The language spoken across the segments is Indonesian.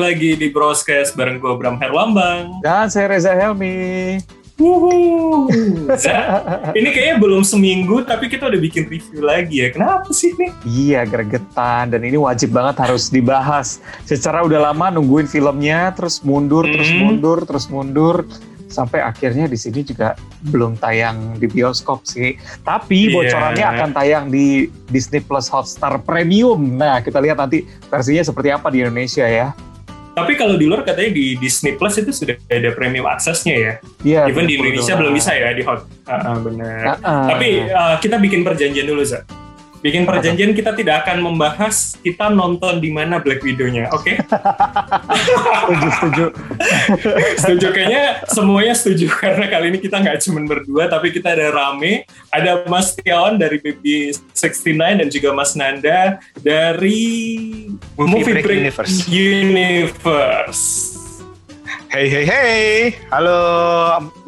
balik lagi di Broscast bareng gue Bram Herlambang. Dan saya Reza Helmi. Wuhu. Ini kayaknya belum seminggu, tapi kita udah bikin review lagi ya. Kenapa sih nih? Iya, gregetan. Dan ini wajib banget harus dibahas. Secara udah lama nungguin filmnya, terus mundur, terus Hmm. mundur, terus mundur. Sampai akhirnya di sini juga belum tayang di bioskop sih. Tapi Iya. bocorannya akan tayang di Disney Plus Hotstar Premium. Nah, kita lihat nanti versinya seperti apa di Indonesia ya. Tapi kalau di luar katanya di Disney Plus itu sudah ada premium aksesnya ya. Iya. Even di Indonesia dong. belum bisa ya di hot. Ah, ah, benar. Ah, ah. Tapi uh, kita bikin perjanjian dulu, Za. Bikin perjanjian kita tidak akan membahas kita nonton di mana Black Widow-nya, oke? setuju, setuju. setuju kayaknya semuanya setuju karena kali ini kita nggak cuma berdua tapi kita ada rame ada Mas Tiawan dari BB69 dan juga Mas Nanda dari Movie Break Universe. Universe. Hey hey hey, halo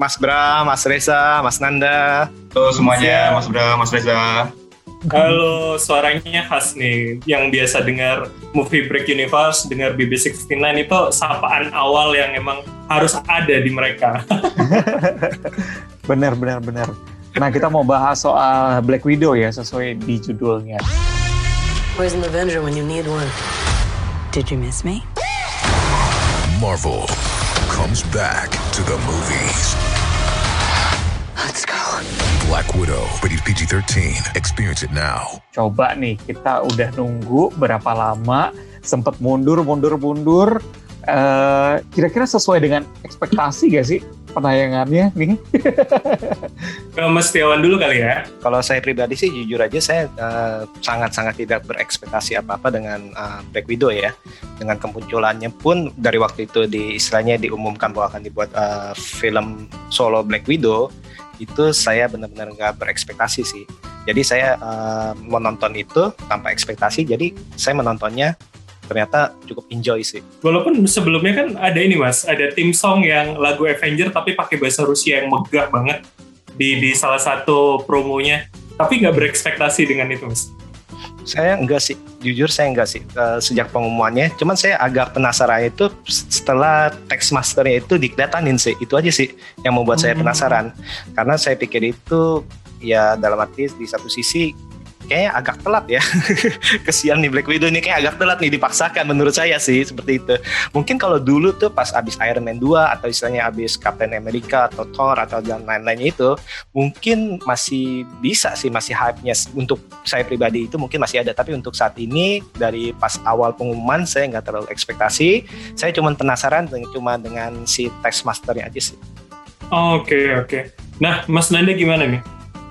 Mas Bram, Mas Reza, Mas Nanda. Halo semuanya, Mas Bram, Mas Reza. Halo, suaranya khas nih. Yang biasa dengar Movie Break Universe, dengar BB69 itu sapaan awal yang emang harus ada di mereka. Benar, benar, benar. Nah, kita mau bahas soal Black Widow ya, sesuai di judulnya. Where's an Avenger when you need one? Did you miss me? Marvel comes back to the movies. Black Widow, rated PG-13. Experience it now. Coba nih, kita udah nunggu berapa lama, sempet mundur, mundur, mundur. Eh, Kira-kira sesuai dengan ekspektasi gak sih penayangannya nih? Ke Mas Tiawan dulu kali ya. Kalau saya pribadi sih jujur aja saya eh, sangat-sangat tidak berekspektasi apa-apa dengan eh, Black Widow ya. Dengan kemunculannya pun dari waktu itu di istilahnya diumumkan bahwa akan dibuat eh, film solo Black Widow itu saya benar-benar nggak berekspektasi sih. Jadi saya eh, menonton itu tanpa ekspektasi. Jadi saya menontonnya ternyata cukup enjoy sih. Walaupun sebelumnya kan ada ini mas, ada tim song yang lagu Avenger tapi pakai bahasa Rusia yang megah banget di di salah satu promonya. Tapi nggak berekspektasi dengan itu mas. Saya enggak sih, jujur saya enggak sih eh, sejak pengumumannya. Cuman saya agak penasaran itu setelah text masternya itu dikelihatanin sih. Itu aja sih yang membuat saya Hmm. penasaran. Karena saya pikir itu ya dalam arti di satu sisi kayaknya agak telat ya. Kesian nih Black Widow ini kayak agak telat nih dipaksakan menurut saya sih seperti itu. Mungkin kalau dulu tuh pas abis Iron Man 2 atau istilahnya abis Captain America atau Thor atau dan lain-lainnya itu mungkin masih bisa sih masih hype-nya untuk saya pribadi itu mungkin masih ada tapi untuk saat ini dari pas awal pengumuman saya nggak terlalu ekspektasi saya cuma penasaran cuma dengan si text masternya aja sih Oke oke. Nah Mas Nanda gimana nih?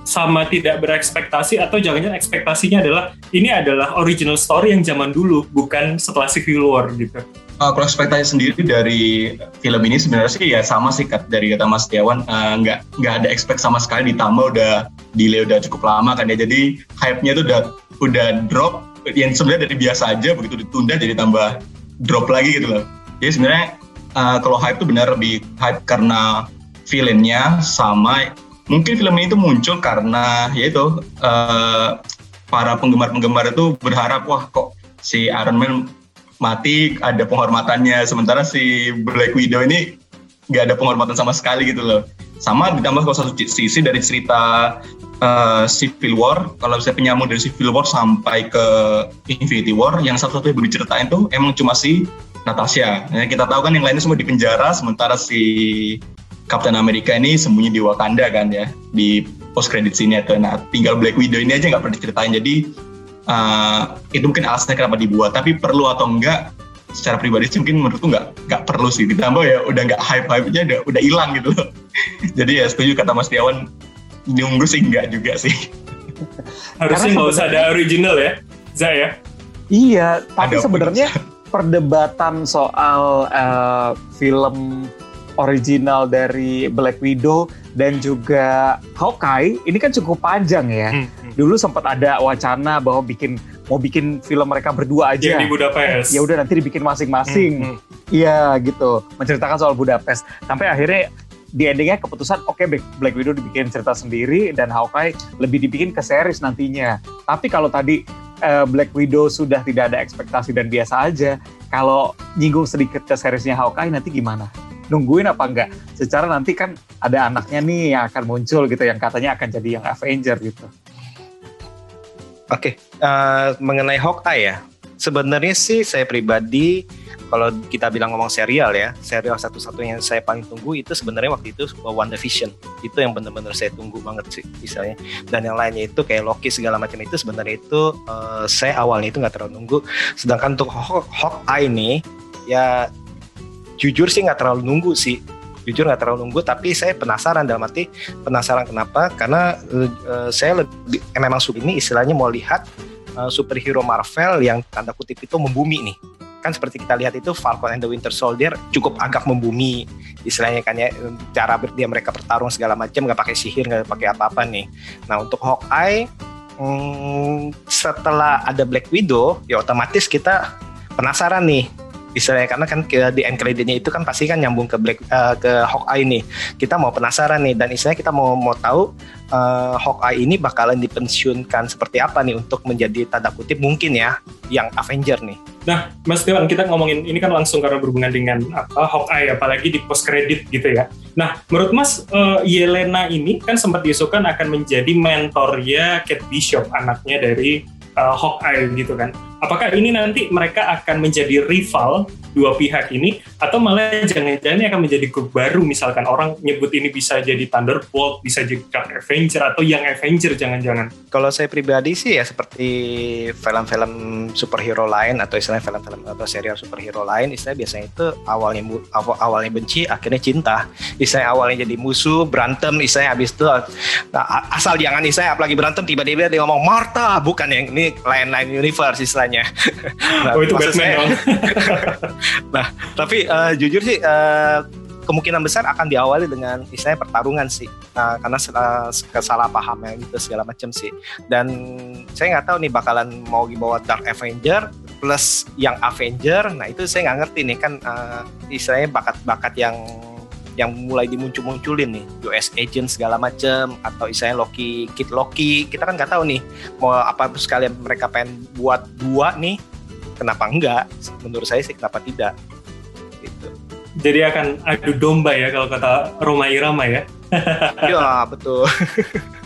Sama tidak berekspektasi atau jangan-jangan ekspektasinya adalah ini adalah original story yang zaman dulu bukan setelah Civil War gitu. Uh, kalau ekspektasi sendiri dari film ini sebenarnya sih ya sama sih Kat, dari kata Mas Tiawan uh, nggak nggak ada expect sama sekali ditambah udah delay udah cukup lama kan ya. Jadi hype-nya tuh udah udah drop yang sebenarnya dari biasa aja begitu ditunda jadi tambah drop lagi gitu loh. Jadi sebenarnya uh, kalau hype tuh benar lebih hype karena filmnya sama mungkin film ini tuh muncul karena yaitu uh, para penggemar-penggemar itu berharap wah kok si Iron Man mati ada penghormatannya. Sementara si Black Widow ini nggak ada penghormatan sama sekali gitu loh. Sama ditambah kalau satu sisi dari cerita uh, Civil War kalau saya penyambung dari Civil War sampai ke Infinity War yang satu-satu yang belum diceritain tuh emang cuma si Natasha. Ya, kita tahu kan yang lainnya semua di penjara sementara si Captain America ini sembunyi di Wakanda kan ya di post credit scene itu. Nah tinggal Black Widow ini aja nggak pernah diceritain. Jadi uh, itu mungkin alasannya kenapa dibuat. Tapi perlu atau enggak secara pribadi sih mungkin menurutku nggak nggak perlu sih. Ditambah ya udah nggak hype hype nya udah udah hilang gitu loh. Jadi ya setuju kata Mas Tiawan nunggu sih enggak juga sih. Harusnya nggak usah ada original ya, Zah ya. Iya, tapi sebenarnya perdebatan soal eh, film original dari Black Widow dan juga Hawkeye ini kan cukup panjang ya. Hmm, Dulu sempat ada wacana bahwa bikin mau bikin film mereka berdua Yang aja. di Budapest. Ya udah nanti dibikin Hmm, masing-masing. hmm. Iya gitu, menceritakan soal Budapest. Sampai akhirnya di endingnya keputusan oke Black, Black Widow dibikin cerita sendiri dan Hawkeye lebih dibikin ke series nantinya. Tapi kalau tadi uh, Black Widow sudah tidak ada ekspektasi dan biasa aja, kalau nyinggung sedikit ke seriesnya Hawkeye nanti gimana? Nungguin apa enggak? Secara nanti kan ada anaknya nih yang akan muncul gitu yang katanya akan jadi yang Avenger gitu. Oke, uh, mengenai Hawkeye ya, sebenarnya sih saya pribadi kalau kita bilang ngomong serial ya, serial satu-satunya yang saya paling tunggu itu sebenarnya waktu itu WandaVision. Itu yang benar-benar saya tunggu banget sih misalnya. Dan yang lainnya itu kayak Loki segala macam itu sebenarnya itu uh, saya awalnya itu nggak terlalu nunggu. Sedangkan untuk Hawkeye ini ya jujur sih nggak terlalu nunggu sih. Jujur nggak terlalu nunggu tapi saya penasaran dalam arti penasaran kenapa? Karena uh, saya lebih eh, memang ini istilahnya mau lihat uh, superhero Marvel yang tanda kutip itu membumi nih. Kan seperti kita lihat itu Falcon and the Winter Soldier cukup agak membumi istilahnya kan ya cara dia mereka bertarung segala macam nggak pakai sihir nggak pakai apa-apa nih. Nah untuk Hawkeye hmm, setelah ada Black Widow ya otomatis kita penasaran nih istilahnya karena kan di end creditnya itu kan pasti kan nyambung ke Black uh, ke Hawkeye nih kita mau penasaran nih dan istilahnya kita mau mau tahu uh, Hawkeye ini bakalan dipensiunkan seperti apa nih untuk menjadi tanda kutip mungkin ya yang Avenger nih Nah, Mas Dewan, kita ngomongin ini kan langsung karena berhubungan dengan apa Hawkeye, apalagi di post credit gitu ya. Nah, menurut Mas, uh, Yelena ini kan sempat diisukan akan menjadi mentornya Kate Bishop, anaknya dari uh, Hawkeye gitu kan. Apakah ini nanti mereka akan menjadi rival dua pihak ini atau malah jangan-jangan akan menjadi grup baru misalkan orang nyebut ini bisa jadi Thunderbolt, bisa jadi Dark Avenger atau yang Avenger jangan-jangan. Kalau saya pribadi sih ya seperti film-film superhero lain atau istilah film-film atau serial superhero lain istilah biasanya itu awalnya awal, awalnya benci akhirnya cinta. Istilah awalnya jadi musuh, berantem istilah habis itu nah, asal jangan istilah apalagi berantem tiba-tiba dia ngomong Marta bukan yang ini lain-lain universe istilahnya ceritanya. nah, oh itu Batman saya, nah tapi uh, jujur sih uh, kemungkinan besar akan diawali dengan istilahnya pertarungan sih. Nah, karena uh, kesalahpahaman gitu segala macam sih. Dan saya nggak tahu nih bakalan mau dibawa Dark Avenger plus yang Avenger. Nah itu saya nggak ngerti nih. Kan uh, istilahnya bakat-bakat yang yang mulai dimuncul-munculin nih. US agent segala macem atau istilahnya Loki Kit Loki. Kita kan nggak tahu nih mau apa sekalian mereka pengen buat dua nih? Kenapa enggak? Menurut saya sih kenapa tidak? Gitu. Jadi akan adu domba ya kalau kata Roma Irama ya. Iya betul.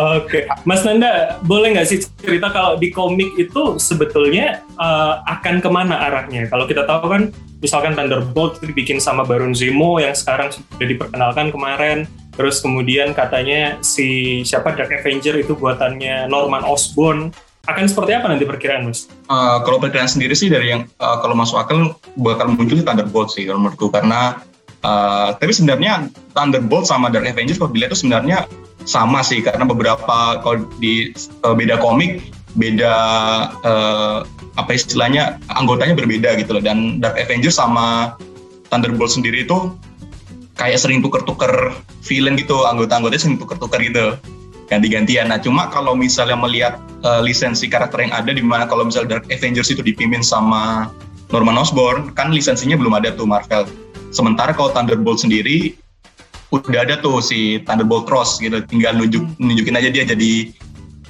Oke, okay. Mas Nanda, boleh nggak sih cerita kalau di komik itu sebetulnya uh, akan ke mana arahnya? Kalau kita tahu kan, misalkan Thunderbolt itu dibikin sama Baron Zemo yang sekarang sudah diperkenalkan kemarin, terus kemudian katanya si siapa Dark Avenger itu buatannya Norman Osborn. Akan seperti apa nanti perkiraan, Mas? Uh, kalau perkiraan sendiri sih dari yang uh, kalau masuk akal bakal muncul Thunderbolt sih kalau menurutku karena uh, tapi sebenarnya Thunderbolt sama Dark Avengers dilihat itu sebenarnya sama sih karena beberapa kalau di uh, beda komik beda uh, apa istilahnya anggotanya berbeda gitu loh dan Dark Avengers sama Thunderbolt sendiri itu kayak sering tuker-tuker villain gitu anggota-anggotanya sering tuker-tuker gitu ganti-gantian. Nah cuma kalau misalnya melihat uh, lisensi karakter yang ada di mana kalau misalnya Dark Avengers itu dipimpin sama Norman Osborn kan lisensinya belum ada tuh Marvel. Sementara kalau Thunderbolt sendiri udah ada tuh si Thunderbolt Cross gitu tinggal nunjuk nunjukin aja dia jadi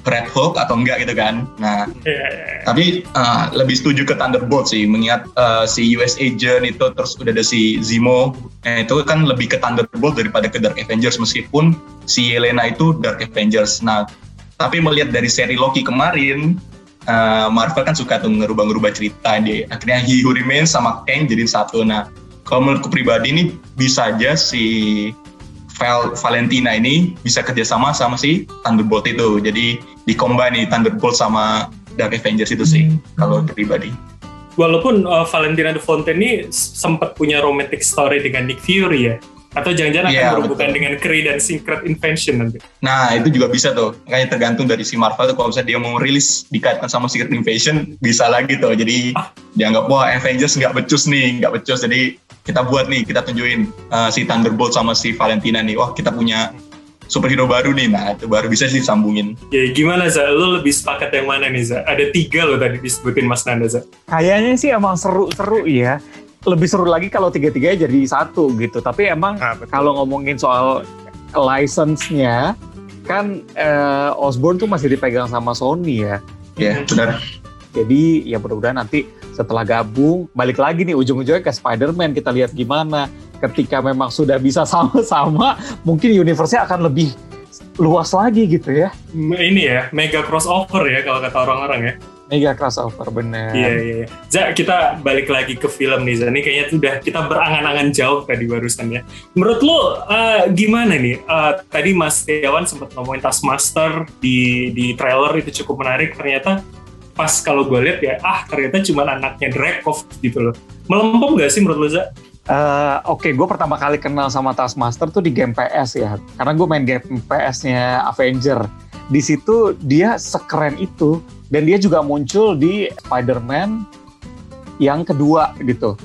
Red Hulk atau enggak gitu kan. Nah, yeah. tapi uh, lebih setuju ke Thunderbolt sih, mengingat uh, si US Agent itu terus udah ada si Zemo, nah, itu kan lebih ke Thunderbolt daripada ke Dark Avengers meskipun si Yelena itu Dark Avengers. Nah, tapi melihat dari seri Loki kemarin, uh, Marvel kan suka tuh ngerubah-ngerubah cerita, dia akhirnya He Who Remains sama Kang jadi satu. Nah, kalau menurutku pribadi ini bisa aja si Val Valentina ini bisa kerjasama sama si Thunderbolt itu. Jadi di combine nih Thunderbolt sama Dark Avengers itu sih hmm. kalau pribadi. Walaupun uh, Valentina de Fontaine ini sempat punya romantic story dengan Nick Fury ya, atau jangan-jangan yeah, akan berhubungan dengan Kree dan Secret Invention nanti. Nah, itu juga bisa tuh. Makanya tergantung dari si Marvel tuh kalau misalnya dia mau rilis dikaitkan sama Secret Invasion, bisa lagi tuh. Jadi ah. dianggap, wah Avengers nggak becus nih, nggak becus. Jadi kita buat nih, kita tunjukin uh, si Thunderbolt sama si Valentina nih. Wah, kita punya superhero baru nih. Nah, itu baru bisa sih sambungin. Ya, gimana Za? Lo lebih sepakat yang mana nih Za? Ada tiga lo tadi disebutin Mas Nanda Za. Kayaknya sih emang seru-seru ya. lebih seru lagi kalau tiga-tiganya jadi satu gitu. Tapi emang Ah, betul. kalau ngomongin soal license-nya kan eh, Osborne tuh masih dipegang sama Sony ya. Ya, benar. Jadi ya mudah-mudahan nanti setelah gabung balik lagi nih ujung-ujungnya ke Spider-Man kita lihat gimana. Ketika memang sudah bisa sama-sama, mungkin universe-nya akan lebih luas lagi gitu ya. Ini ya, mega crossover ya kalau kata orang-orang ya. Mega crossover bener. Iya, iya, iya. Za, kita balik lagi ke film nih, Za. Ini kayaknya sudah kita berangan-angan jauh tadi barusan ya. Menurut lo eh, gimana nih? Eh, tadi Mas Tiawan sempat ngomongin Taskmaster di di trailer itu cukup menarik. Ternyata pas kalau gue lihat ya, ah ternyata cuma anaknya Dreykov gitu loh. Melempem gak sih menurut lo, Za? Eh, Oke, gue pertama kali kenal sama Taskmaster tuh di game PS ya, karena gue main game PS-nya Avenger. Di situ dia sekeren itu, dan dia juga muncul di Spider-Man yang kedua gitu.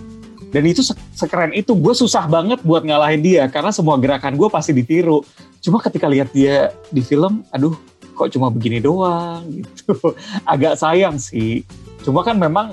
Dan itu se- sekeren itu, gue susah banget buat ngalahin dia, karena semua gerakan gue pasti ditiru. Cuma ketika lihat dia di film, aduh kok cuma begini doang gitu. Agak sayang sih. Cuma kan memang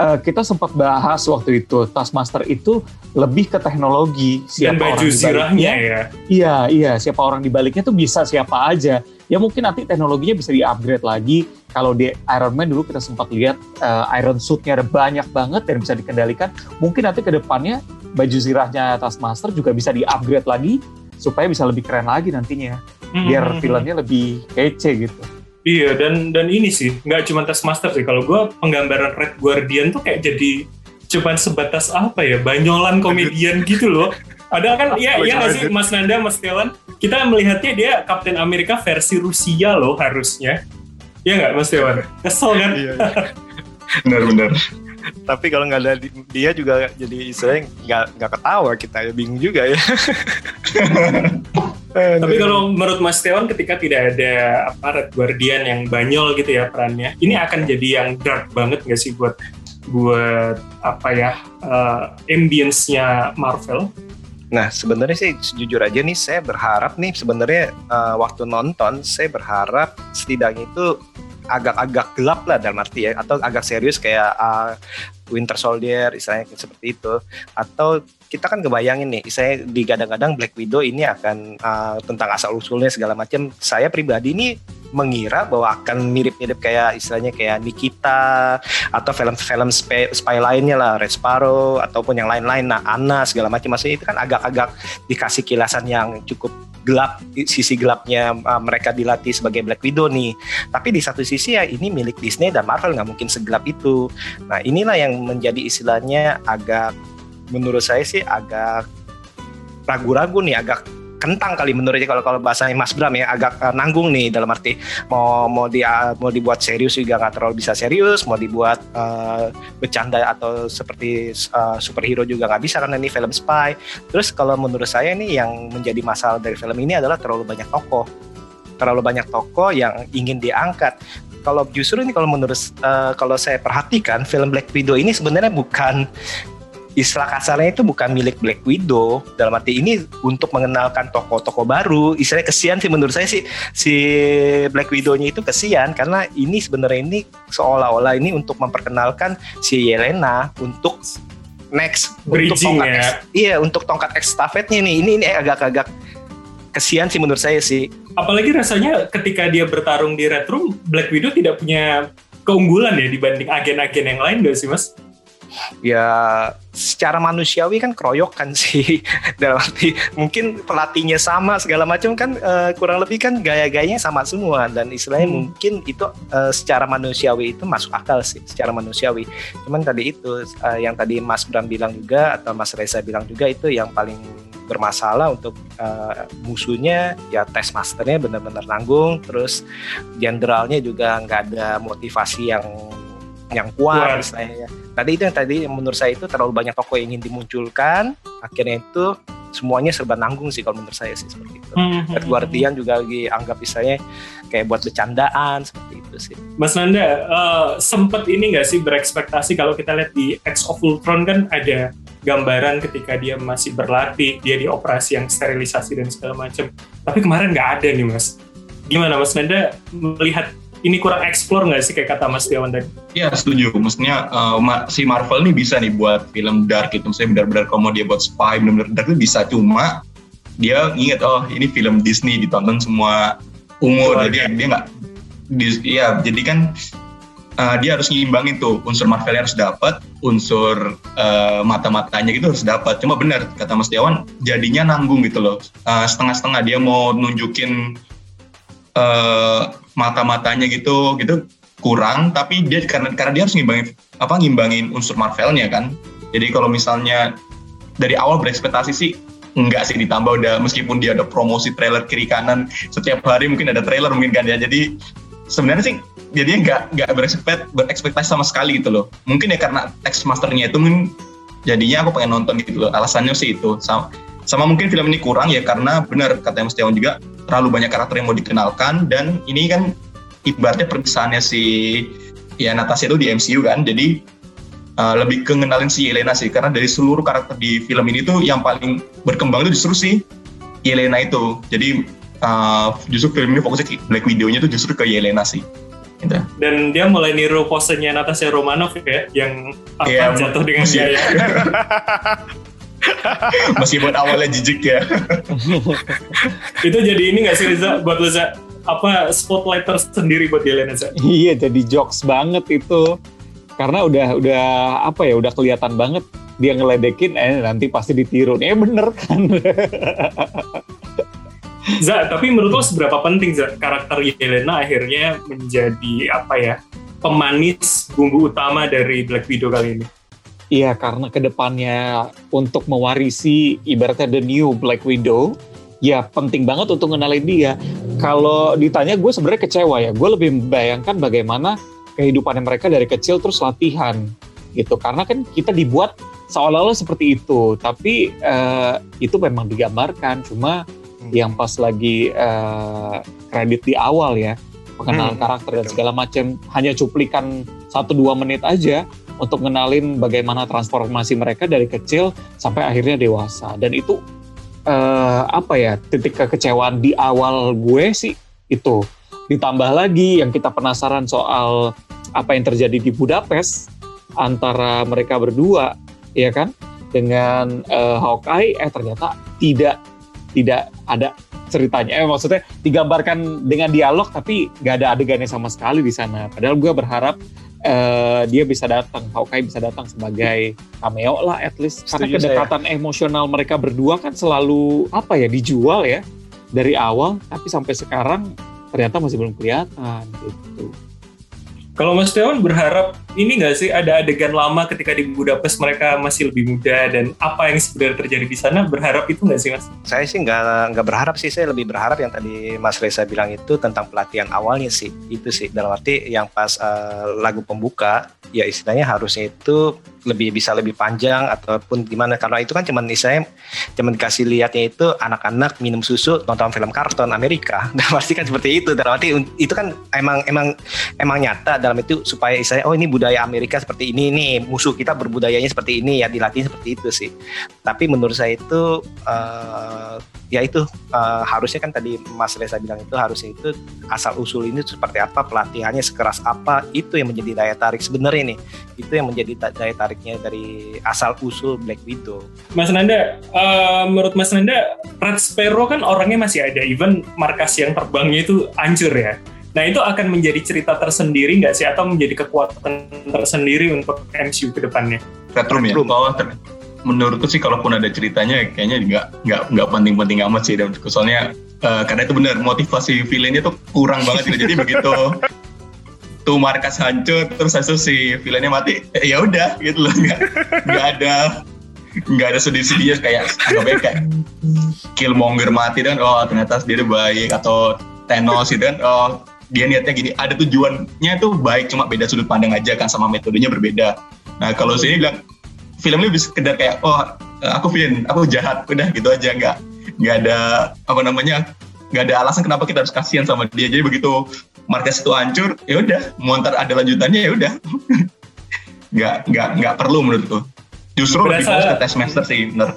eh, kita sempat bahas waktu itu Taskmaster itu lebih ke teknologi Dan siapa baju orang zirahnya ya. Iya, iya, siapa orang di baliknya tuh bisa siapa aja. Ya mungkin nanti teknologinya bisa di-upgrade lagi. Kalau di Iron Man dulu kita sempat lihat eh, Iron Suit-nya ada banyak banget dan bisa dikendalikan. Mungkin nanti ke depannya baju zirahnya Taskmaster juga bisa di-upgrade lagi supaya bisa lebih keren lagi nantinya. Biar Hmm. filmnya lebih kece gitu. Iya dan dan ini sih nggak cuma Taskmaster sih. Kalau gue penggambaran Red Guardian tuh kayak jadi cuman sebatas apa ya banyolan komedian gitu loh. Ada kan iya iya nggak sih Mas Nanda Mas Tiawan kita melihatnya dia Kapten Amerika versi Rusia loh harusnya. Iya nggak Mas Tiawan? Kesel kan? Iya, Benar-benar. Tapi kalau nggak ada di- dia juga jadi istilahnya nggak nggak ketawa kita ya bingung juga ya. Tapi kalau menurut Mas Tiawan ketika tidak ada apa Red Guardian yang banyol gitu ya perannya, ini akan jadi yang dark banget nggak sih buat buat apa ya eh, ambience-nya Marvel? Nah sebenarnya sih jujur aja nih saya berharap nih sebenarnya eh, waktu nonton saya berharap setidaknya itu agak-agak gelap lah dalam arti ya atau agak serius kayak eh, Winter Soldier istilahnya kayak seperti itu atau kita kan kebayangin nih saya digadang-gadang Black Widow ini akan eh, tentang asal usulnya segala macam saya pribadi ini mengira bahwa akan mirip-mirip kayak istilahnya kayak Nikita atau film-film spy, spy lainnya lah Red Sparrow ataupun yang lain-lain. Nah Anna segala macam maksudnya itu kan agak-agak dikasih kilasan yang cukup gelap sisi gelapnya uh, mereka dilatih sebagai Black Widow nih. Tapi di satu sisi ya ini milik Disney dan Marvel nggak mungkin segelap itu. Nah inilah yang menjadi istilahnya agak menurut saya sih agak ragu-ragu nih agak kentang kali menurutnya kalau kalau bahasanya Mas Bram ya agak uh, nanggung nih dalam arti mau mau di uh, mau dibuat serius juga nggak terlalu bisa serius mau dibuat uh, bercanda atau seperti uh, superhero juga nggak bisa karena ini film spy. Terus kalau menurut saya nih yang menjadi masalah dari film ini adalah terlalu banyak tokoh. Terlalu banyak tokoh yang ingin diangkat. Kalau justru ini kalau menurut uh, kalau saya perhatikan film Black Widow ini sebenarnya bukan istilah kasarnya itu bukan milik Black Widow. Dalam arti ini untuk mengenalkan tokoh-tokoh baru. Istilahnya kesian sih menurut saya sih. Si Black Widow-nya itu kesian karena ini sebenarnya ini seolah-olah ini untuk memperkenalkan si Yelena untuk next untuk Bridging tongkat ya. ex- iya untuk tongkat estafetnya nih. Ini ini agak-agak kesian sih menurut saya sih. Apalagi rasanya ketika dia bertarung di Red Room, Black Widow tidak punya keunggulan ya dibanding agen-agen yang lain gak sih Mas? Ya secara manusiawi kan keroyokan sih. Dalam arti mungkin pelatihnya sama segala macam kan eh, kurang lebih kan gaya-gayanya sama semua. Dan istilahnya Hmm. mungkin itu eh, secara manusiawi itu masuk akal sih secara manusiawi. Cuman tadi itu eh, yang tadi Mas Bram bilang juga atau Mas Reza bilang juga itu yang paling bermasalah untuk eh, musuhnya ya tes masternya benar-benar nanggung. Terus jenderalnya juga nggak ada motivasi yang yang kuat Kuat. istilahnya tadi itu yang tadi menurut saya itu terlalu banyak tokoh yang ingin dimunculkan akhirnya itu semuanya serba nanggung sih kalau menurut saya sih seperti itu Hmm. Red Guardian juga lagi anggap istilahnya kayak buat bercandaan seperti itu sih Mas Nanda, eh, sempet ini nggak sih berekspektasi kalau kita lihat di X of Ultron kan ada gambaran ketika dia masih berlatih, dia di operasi yang sterilisasi dan segala macam. Tapi kemarin nggak ada nih Mas. Gimana Mas Nanda melihat ini kurang explore nggak sih kayak kata Mas Dewan tadi? Iya setuju. Maksudnya uh, si Marvel nih bisa nih buat film dark gitu. Misalnya benar-benar kalau mau dia buat spy, benar-benar dark itu bisa. Cuma dia inget oh ini film Disney ditonton semua umur. Jadi dia nggak, iya jadi kan uh, dia harus nyimbangin tuh unsur Marvel harus dapat, unsur uh, mata-matanya gitu harus dapat. Cuma benar kata Mas Dewan jadinya nanggung gitu loh. Uh, setengah-setengah dia mau nunjukin uh, mata-matanya gitu gitu kurang. Tapi dia karena karena dia harus ngimbangin apa ngimbangin unsur Marvelnya kan. Jadi kalau misalnya dari awal berekspektasi sih enggak sih ditambah udah meskipun dia ada promosi trailer kiri kanan setiap hari mungkin ada trailer mungkin kan ya. Jadi sebenarnya sih jadinya nggak nggak berekspekt berekspektasi sama sekali gitu loh. Mungkin ya karena teks masternya itu mungkin jadinya aku pengen nonton gitu loh. Alasannya sih itu. Sama sama mungkin film ini kurang ya karena benar kata Mas Tiawan juga terlalu banyak karakter yang mau dikenalkan dan ini kan ibaratnya perpisahannya si ya Natasha itu di MCU kan jadi uh, lebih ke ngenalin si Yelena sih karena dari seluruh karakter di film ini tuh yang paling berkembang itu justru si Yelena itu jadi uh, justru film ini fokusnya ke Black Widow-nya tuh justru ke Yelena sih gitu. Dan dia mulai niru posenya Natasha Romanoff ya, yang apa Iya, jatuh dengan gaya. meskipun awalnya jijik ya itu jadi ini nggak sih Reza buat Reza apa spotlight tersendiri buat Yelena Reza? Iya, jadi jokes banget itu. Karena udah udah apa ya, udah kelihatan banget dia ngeledekin eh nanti pasti ditiru. Eh bener kan. Za, tapi menurut lo seberapa penting Za, karakter Yelena akhirnya menjadi apa ya pemanis bumbu utama dari Black Widow kali ini? Iya, karena ke depannya untuk mewarisi ibaratnya the new Black Widow, ya penting banget untuk ngenalin dia. Kalau ditanya gue sebenarnya kecewa ya, gue lebih membayangkan bagaimana kehidupannya mereka dari kecil terus latihan gitu. Karena kan kita dibuat seolah-olah seperti itu, tapi eh, itu memang digambarkan. Cuma yang pas lagi eh, kredit di awal ya, pengenalan Hmm, karakter dan segala macam hanya cuplikan 1-2 menit aja untuk ngenalin bagaimana transformasi mereka dari kecil sampai akhirnya dewasa. Dan itu eh, apa ya titik kekecewaan di awal gue sih itu. Ditambah lagi yang kita penasaran soal apa yang terjadi di Budapest antara mereka berdua ya kan? Dengan eh, Hawkeye eh ternyata tidak tidak ada ceritanya. Eh maksudnya digambarkan dengan dialog tapi nggak ada adegannya sama sekali di sana. Padahal gue berharap eh, dia bisa datang, Hawkeye bisa datang sebagai cameo lah at least. Karena Setuju kedekatan emosional mereka berdua kan selalu apa ya dijual ya dari awal, tapi sampai sekarang ternyata masih belum kelihatan gitu. Kalau Mas Dewan berharap ini nggak sih ada adegan lama ketika di Budapest mereka masih lebih muda dan apa yang sebenarnya terjadi di sana berharap itu nggak sih Mas? Saya sih nggak nggak berharap sih, saya lebih berharap yang tadi Mas Reza bilang itu tentang pelatihan awalnya sih, itu sih dalam arti yang pas eh, lagu pembuka, ya istilahnya harusnya itu lebih bisa lebih panjang ataupun gimana. Karena itu kan cuman istilahnya cuman dikasih lihatnya itu anak-anak minum susu nonton film karton Amerika, dan pasti kan seperti itu. Dalam arti itu kan emang emang emang nyata dalam itu supaya istilahnya oh ini budaya Amerika seperti ini nih musuh kita berbudayanya seperti ini ya dilatih seperti itu sih. Tapi menurut saya itu eh, ya itu eh, harusnya kan tadi Mas Reza bilang itu harusnya itu asal usul ini seperti apa pelatihannya sekeras apa itu yang menjadi daya tarik sebenarnya nih itu yang menjadi ta- daya tariknya dari asal usul Black Widow Mas Nanda, eh, menurut Mas Nanda, Red Sparrow kan orangnya masih ada, even markas yang terbangnya itu hancur ya. Nah itu akan menjadi cerita tersendiri nggak sih, atau menjadi kekuatan tersendiri untuk MCU ke depannya? Red Room ya. Room. Menurutku sih kalaupun ada ceritanya kayaknya nggak nggak nggak penting-penting amat sih dan soalnya eh, karena itu benar motivasi villainnya tuh kurang banget gitu. jadi begitu tuh markas hancur terus hasil si villainnya mati eh, ya udah gitu loh. Nggak nggak ada nggak ada sedih-sedihnya kayak anggapnya kayak Killmonger mati dan oh ternyata dia udah baik atau Thanos gitu kan oh dia niatnya gini. Ada tujuannya tuh baik cuma beda sudut pandang aja kan sama metodenya berbeda. Nah kalau sini bilang filmnya bisa sekedar kayak oh aku villain aku jahat. Udah gitu aja. Nggak nggak ada apa namanya nggak ada alasan kenapa kita harus kasihan sama dia. Jadi begitu markas itu hancur ya udah mau ntar ada lanjutannya ya udah. Nggak nggak nggak perlu menurutku. Justru lebih Berasa- fokus ke test master sih bener.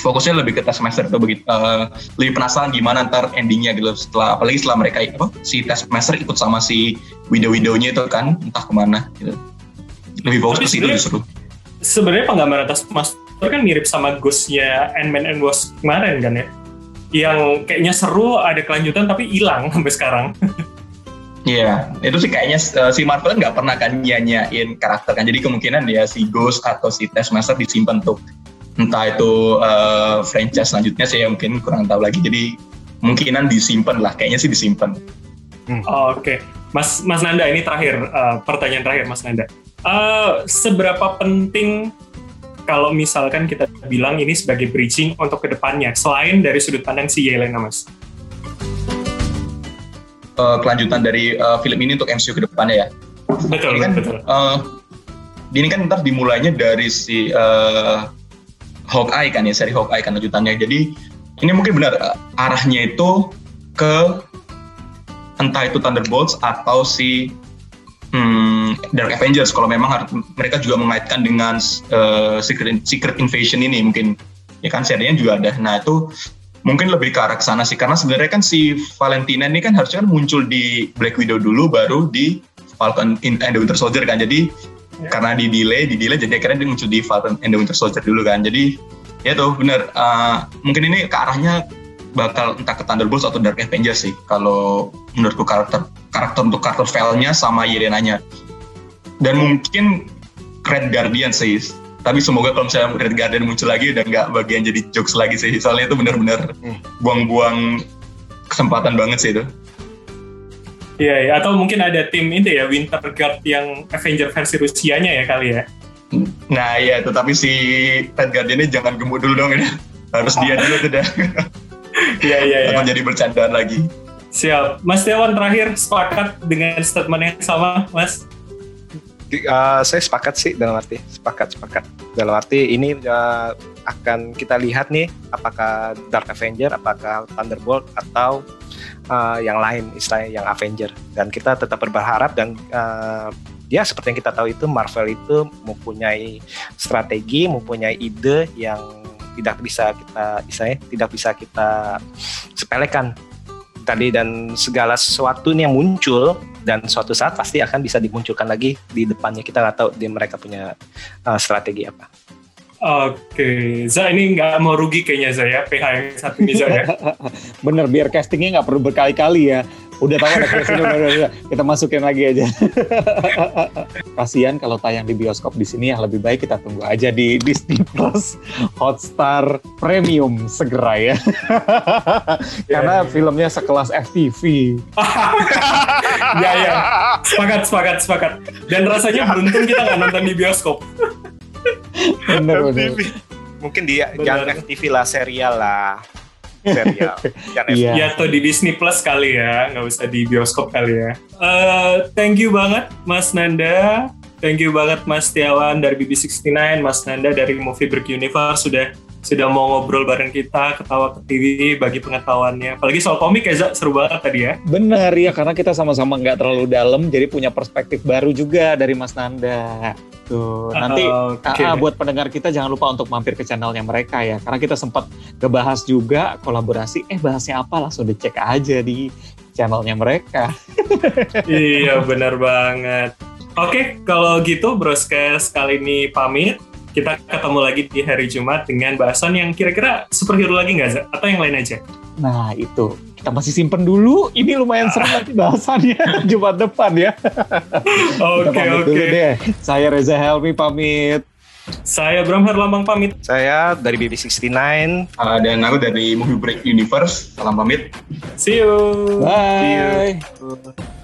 Fokusnya lebih ke tes semester itu begitu eh, lebih penasaran gimana ntar endingnya gitu. Setelah apalagi setelah mereka apa si tes semester ikut sama si widow-widownya itu kan entah ke mana gitu. Lebih fokus ke situ justru Sebenarnya penggambaran tas master kan mirip sama Ghost-nya Ant-Man and Wasp kemarin kan ya. Yang kayaknya seru, ada kelanjutan tapi hilang sampai sekarang. Iya, itu sih kayaknya eh, si Marvel nggak pernah kan nyanyain karakter kan. Jadi kemungkinan dia si Ghost atau si Taskmaster disimpan untuk entah itu eh, franchise selanjutnya saya mungkin kurang tahu lagi. Jadi kemungkinan disimpan lah, kayaknya sih disimpan. Oh, Oke, Mas Mas Nanda ini terakhir eh, pertanyaan terakhir Mas Nanda. Eh, seberapa penting kalau misalkan kita bilang ini sebagai bridging untuk ke depannya selain dari sudut pandang si Yelena Mas? Eh, kelanjutan dari eh, film ini untuk MCU ke depannya ya. Betul, Ini kan, betul. eh, ini kan ntar dimulainya dari si eh, Hawkeye kan ya, seri Hawkeye kan lanjutannya. Jadi ini mungkin benar arahnya itu ke entah itu Thunderbolts atau si hmm, Dark Avengers kalau memang harus, mereka juga mengaitkan dengan eh, Secret Secret Invasion ini mungkin ya kan serinya juga ada. Nah itu mungkin lebih ke arah ke sana sih karena sebenarnya kan si Valentina ini kan harusnya kan muncul di Black Widow dulu baru di Falcon in- and the Winter Soldier kan. Jadi karena di delay, di delay jadi akhirnya dia muncul di Falcon and the Winter Soldier dulu kan. Jadi ya tuh bener uh, mungkin ini ke arahnya bakal entah ke Thunderbolts atau Dark Avengers sih kalau menurutku karakter karakter untuk karakter Vel-nya sama Yelenanya dan mungkin Red Guardian sih tapi semoga kalau misalnya Red Guardian muncul lagi udah nggak bagian jadi jokes lagi sih soalnya itu bener-bener buang-buang kesempatan banget sih itu Iya, iya. atau mungkin ada tim itu ya Winter Guard yang Avenger versi Rusianya ya kali ya. nah iya tetapi si Red Guardian ini jangan gemuk dulu dong ini harus dia dulu tuh dah Iya, iya, iya. atau jadi bercandaan lagi Siap. Mas Dewan terakhir sepakat dengan statement yang sama, Mas? Eh, saya sepakat sih dalam arti sepakat sepakat. Dalam arti ini eh, akan kita lihat nih apakah Dark Avenger apakah Thunderbolt atau eh, yang lain istilahnya yang Avenger. Dan kita tetap berharap dan eh, ya seperti yang kita tahu itu Marvel itu mempunyai strategi mempunyai ide yang tidak bisa kita istilahnya tidak bisa kita sepelekan. Tadi dan segala sesuatu ini yang muncul dan suatu saat pasti akan bisa dimunculkan lagi di depannya kita tahu di mereka punya uh, strategi apa. Oke, Za ini nggak mau rugi kayaknya Za ya, PH yang satu ini Za ya. Bener, biar castingnya nggak perlu berkali-kali ya. Udah tahu ada casting, udah, udah, udah. kita masukin lagi aja. Kasihan kalau tayang di bioskop di sini ya lebih baik kita tunggu aja di Disney Plus Hotstar Premium segera ya. Karena filmnya sekelas FTV. ya ya, sepakat, sepakat, sepakat. Dan rasanya beruntung kita nggak nonton di bioskop. Bener, bener. Mungkin dia Benar. jangan FTV lah serial lah serial Iya. Ya atau di Disney Plus kali ya, nggak usah di bioskop kali ya. Eh, thank you banget Mas Nanda, thank you banget Mas Tiawan dari BB69, Mas Nanda dari Movie Break Universe sudah sudah mau ngobrol bareng kita, ketawa ke TV, bagi pengetahuannya. Apalagi soal komik ya, seru banget tadi ya. Bener ya, karena kita sama-sama nggak terlalu dalam, jadi punya perspektif baru juga dari Mas Nanda. Tuh, nanti Oke. Ah, ah, buat pendengar kita jangan lupa untuk mampir ke channelnya mereka ya, karena kita sempat ngebahas juga kolaborasi. Eh bahasnya apa langsung dicek aja di channelnya mereka. iya benar banget. Oke, kalau gitu Broskes kali ini pamit. Kita ketemu lagi di hari Jumat dengan bahasan yang kira-kira superhero lagi nggak, Za? Atau yang lain aja? Nah itu kita masih simpen dulu. Ini lumayan seru nanti bahasannya Jumat depan ya. Oke, oke. dulu deh. Saya Reza Helmi pamit. Saya Bram Herlambang pamit. saya dari BB69 Uh, dan aku dari Movie Break Universe salam pamit See you. Bye. See you.